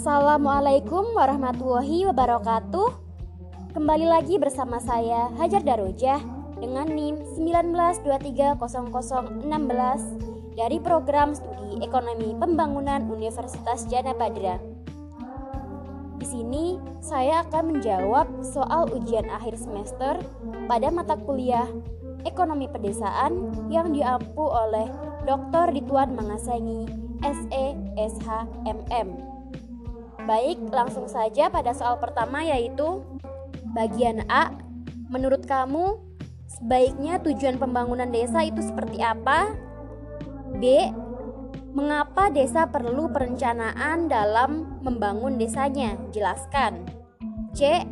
Assalamualaikum warahmatullahi wabarakatuh. Kembali lagi bersama saya Hajar Darujah dengan NIM 1923016 dari program studi Ekonomi Pembangunan Universitas Jana Badra. Di sini saya akan menjawab soal ujian akhir semester pada mata kuliah Ekonomi Pedesaan yang diampu oleh Dr. Ridwan Mangasengi, SE, SH, MM. Baik, langsung saja pada soal pertama yaitu bagian A. Menurut kamu, sebaiknya tujuan pembangunan desa itu seperti apa? B. Mengapa desa perlu perencanaan dalam membangun desanya? Jelaskan. C.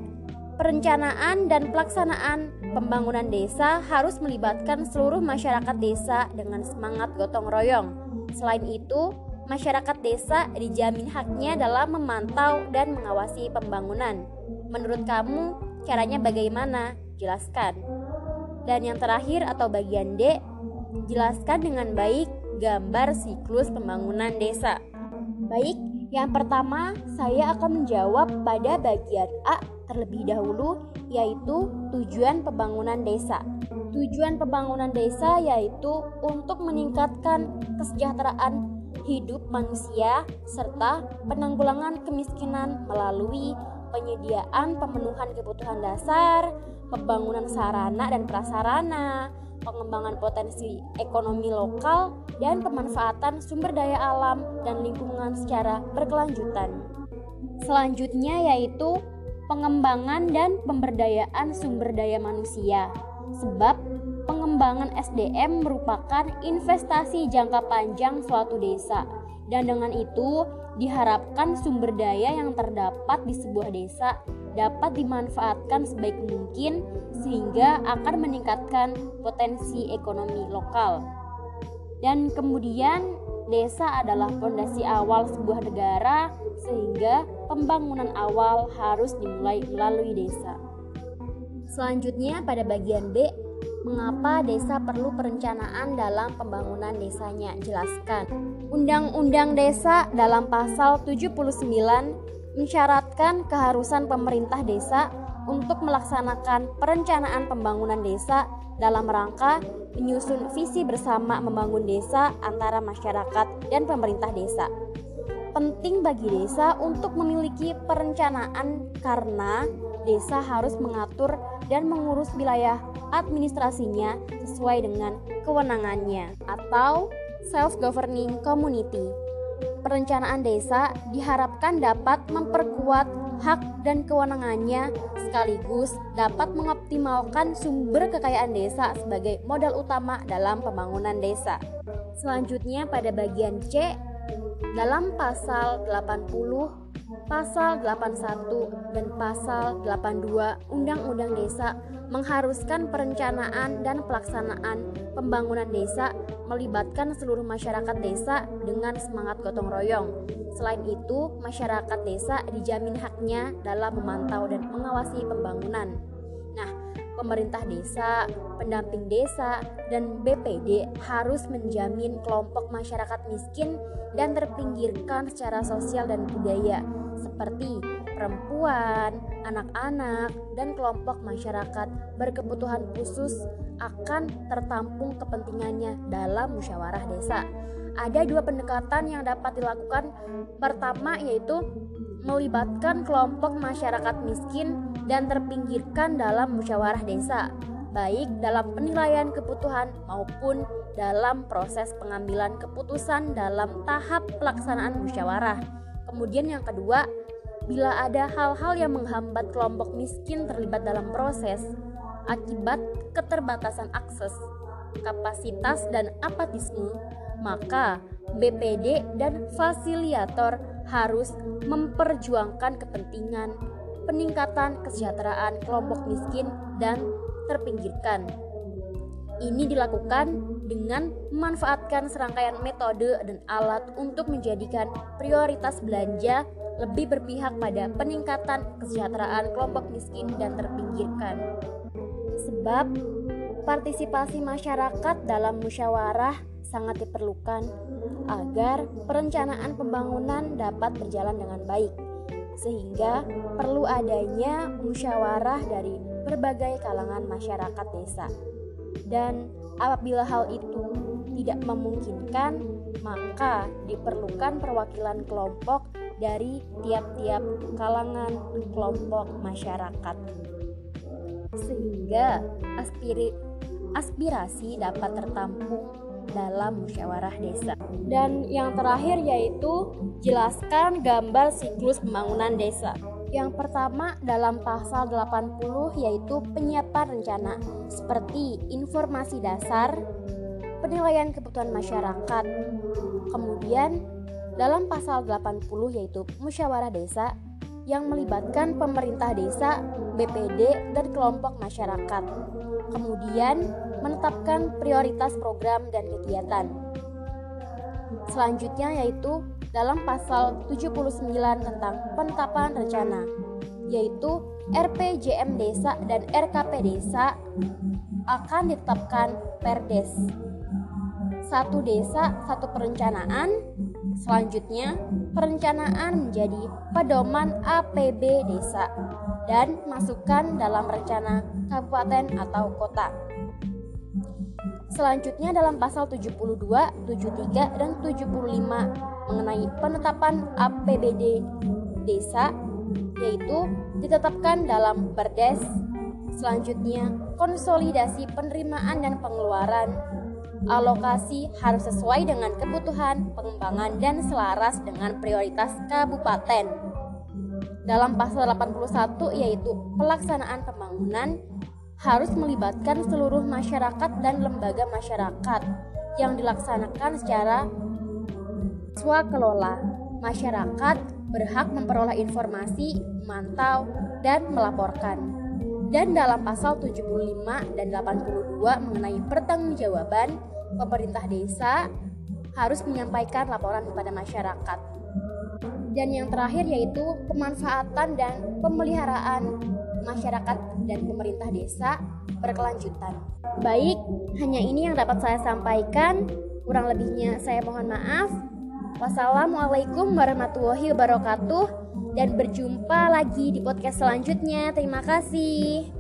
Perencanaan dan pelaksanaan pembangunan desa harus melibatkan seluruh masyarakat desa dengan semangat gotong royong. Selain itu, masyarakat desa dijamin haknya dalam memantau dan mengawasi pembangunan. Menurut kamu, caranya bagaimana? Jelaskan. Dan yang terakhir atau bagian D, jelaskan dengan baik gambar siklus pembangunan desa. Baik, yang pertama saya akan menjawab pada bagian A terlebih dahulu yaitu tujuan pembangunan desa. Tujuan pembangunan desa yaitu untuk meningkatkan kesejahteraan hidup manusia serta penanggulangan kemiskinan melalui penyediaan pemenuhan kebutuhan dasar, pembangunan sarana dan prasarana, pengembangan potensi ekonomi lokal, dan pemanfaatan sumber daya alam dan lingkungan secara berkelanjutan. Selanjutnya yaitu pengembangan dan pemberdayaan sumber daya manusia. Sebab pengembangan SDM merupakan investasi jangka panjang suatu desa. Dan dengan itu diharapkan sumber daya yang terdapat di sebuah desa dapat dimanfaatkan sebaik mungkin sehingga akan meningkatkan potensi ekonomi lokal. Dan kemudian desa adalah fondasi awal sebuah negara sehingga pembangunan awal harus dimulai melalui desa. Selanjutnya pada bagian B, mengapa desa perlu perencanaan dalam pembangunan desanya? Jelaskan. Undang-Undang Desa dalam pasal 79 mensyaratkan keharusan pemerintah desa untuk melaksanakan perencanaan pembangunan desa dalam rangka menyusun visi bersama membangun desa antara masyarakat dan pemerintah desa. Penting bagi desa untuk memiliki perencanaan karena desa harus mengatur dan mengurus wilayah administrasinya sesuai dengan kewenangannya atau self-governing community perencanaan desa diharapkan dapat memperkuat hak dan kewenangannya sekaligus dapat mengoptimalkan sumber kekayaan desa sebagai modal utama dalam pembangunan desa. Selanjutnya pada bagian C dalam pasal 80 Pasal 81 dan Pasal 82 Undang-Undang Desa mengharuskan perencanaan dan pelaksanaan pembangunan desa melibatkan seluruh masyarakat desa dengan semangat gotong royong. Selain itu, masyarakat desa dijamin haknya dalam memantau dan mengawasi pembangunan. Pemerintah desa, pendamping desa, dan BPD harus menjamin kelompok masyarakat miskin dan terpinggirkan secara sosial dan budaya seperti perempuan, anak-anak, dan kelompok masyarakat berkebutuhan khusus akan tertampung kepentingannya dalam musyawarah desa. Ada dua pendekatan yang dapat dilakukan. Pertama yaitu melibatkan kelompok masyarakat miskin dan terpinggirkan dalam musyawarah desa, baik dalam penilaian kebutuhan maupun dalam proses pengambilan keputusan dalam tahap pelaksanaan musyawarah. Kemudian yang kedua, bila ada hal-hal yang menghambat kelompok miskin terlibat dalam proses akibat keterbatasan akses, kapasitas dan apatisme, maka BPD dan fasiliator harus memperjuangkan kepentingan peningkatan kesejahteraan kelompok miskin dan terpinggirkan. Ini dilakukan dengan memanfaatkan serangkaian metode dan alat untuk menjadikan prioritas belanja lebih berpihak pada peningkatan kesejahteraan kelompok miskin dan terpinggirkan. Sebab partisipasi masyarakat dalam musyawarah sangat diperlukan agar perencanaan pembangunan dapat berjalan dengan baik, sehingga perlu adanya musyawarah dari berbagai kalangan masyarakat desa. Dan apabila hal itu tidak memungkinkan, maka diperlukan perwakilan kelompok dari tiap-tiap kalangan kelompok masyarakat sehingga aspirasi dapat tertampung dalam musyawarah desa. Dan yang terakhir yaitu jelaskan gambar siklus pembangunan desa. Yang pertama dalam pasal 80 yaitu penyiapan rencana seperti informasi dasar, penilaian kebutuhan masyarakat. Kemudian dalam pasal 80 yaitu musyawarah desa yang melibatkan pemerintah desa, BPD, dan kelompok masyarakat. Kemudian, menetapkan prioritas program dan kegiatan. Selanjutnya yaitu dalam pasal 79 tentang penetapan rencana, yaitu RPJM desa dan RKP desa akan ditetapkan Perdes. Satu desa, satu perencanaan Selanjutnya, perencanaan menjadi pedoman APB desa dan masukkan dalam rencana kabupaten atau kota. Selanjutnya dalam pasal 72, 73, dan 75 mengenai penetapan APBD desa yaitu ditetapkan dalam Perdes. Selanjutnya, konsolidasi penerimaan dan pengeluaran alokasi harus sesuai dengan kebutuhan pengembangan dan selaras dengan prioritas kabupaten. Dalam pasal 81 yaitu pelaksanaan pembangunan harus melibatkan seluruh masyarakat dan lembaga masyarakat yang dilaksanakan secara swakelola. Masyarakat berhak memperoleh informasi, memantau, dan melaporkan. Dan dalam pasal 75 dan 82 mengenai pertanggungjawaban, pemerintah desa harus menyampaikan laporan kepada masyarakat. Dan yang terakhir yaitu pemanfaatan dan pemeliharaan masyarakat dan pemerintah desa berkelanjutan. Baik, hanya ini yang dapat saya sampaikan. Kurang lebihnya saya mohon maaf. Wassalamualaikum warahmatullahi wabarakatuh dan berjumpa lagi di podcast selanjutnya. Terima kasih.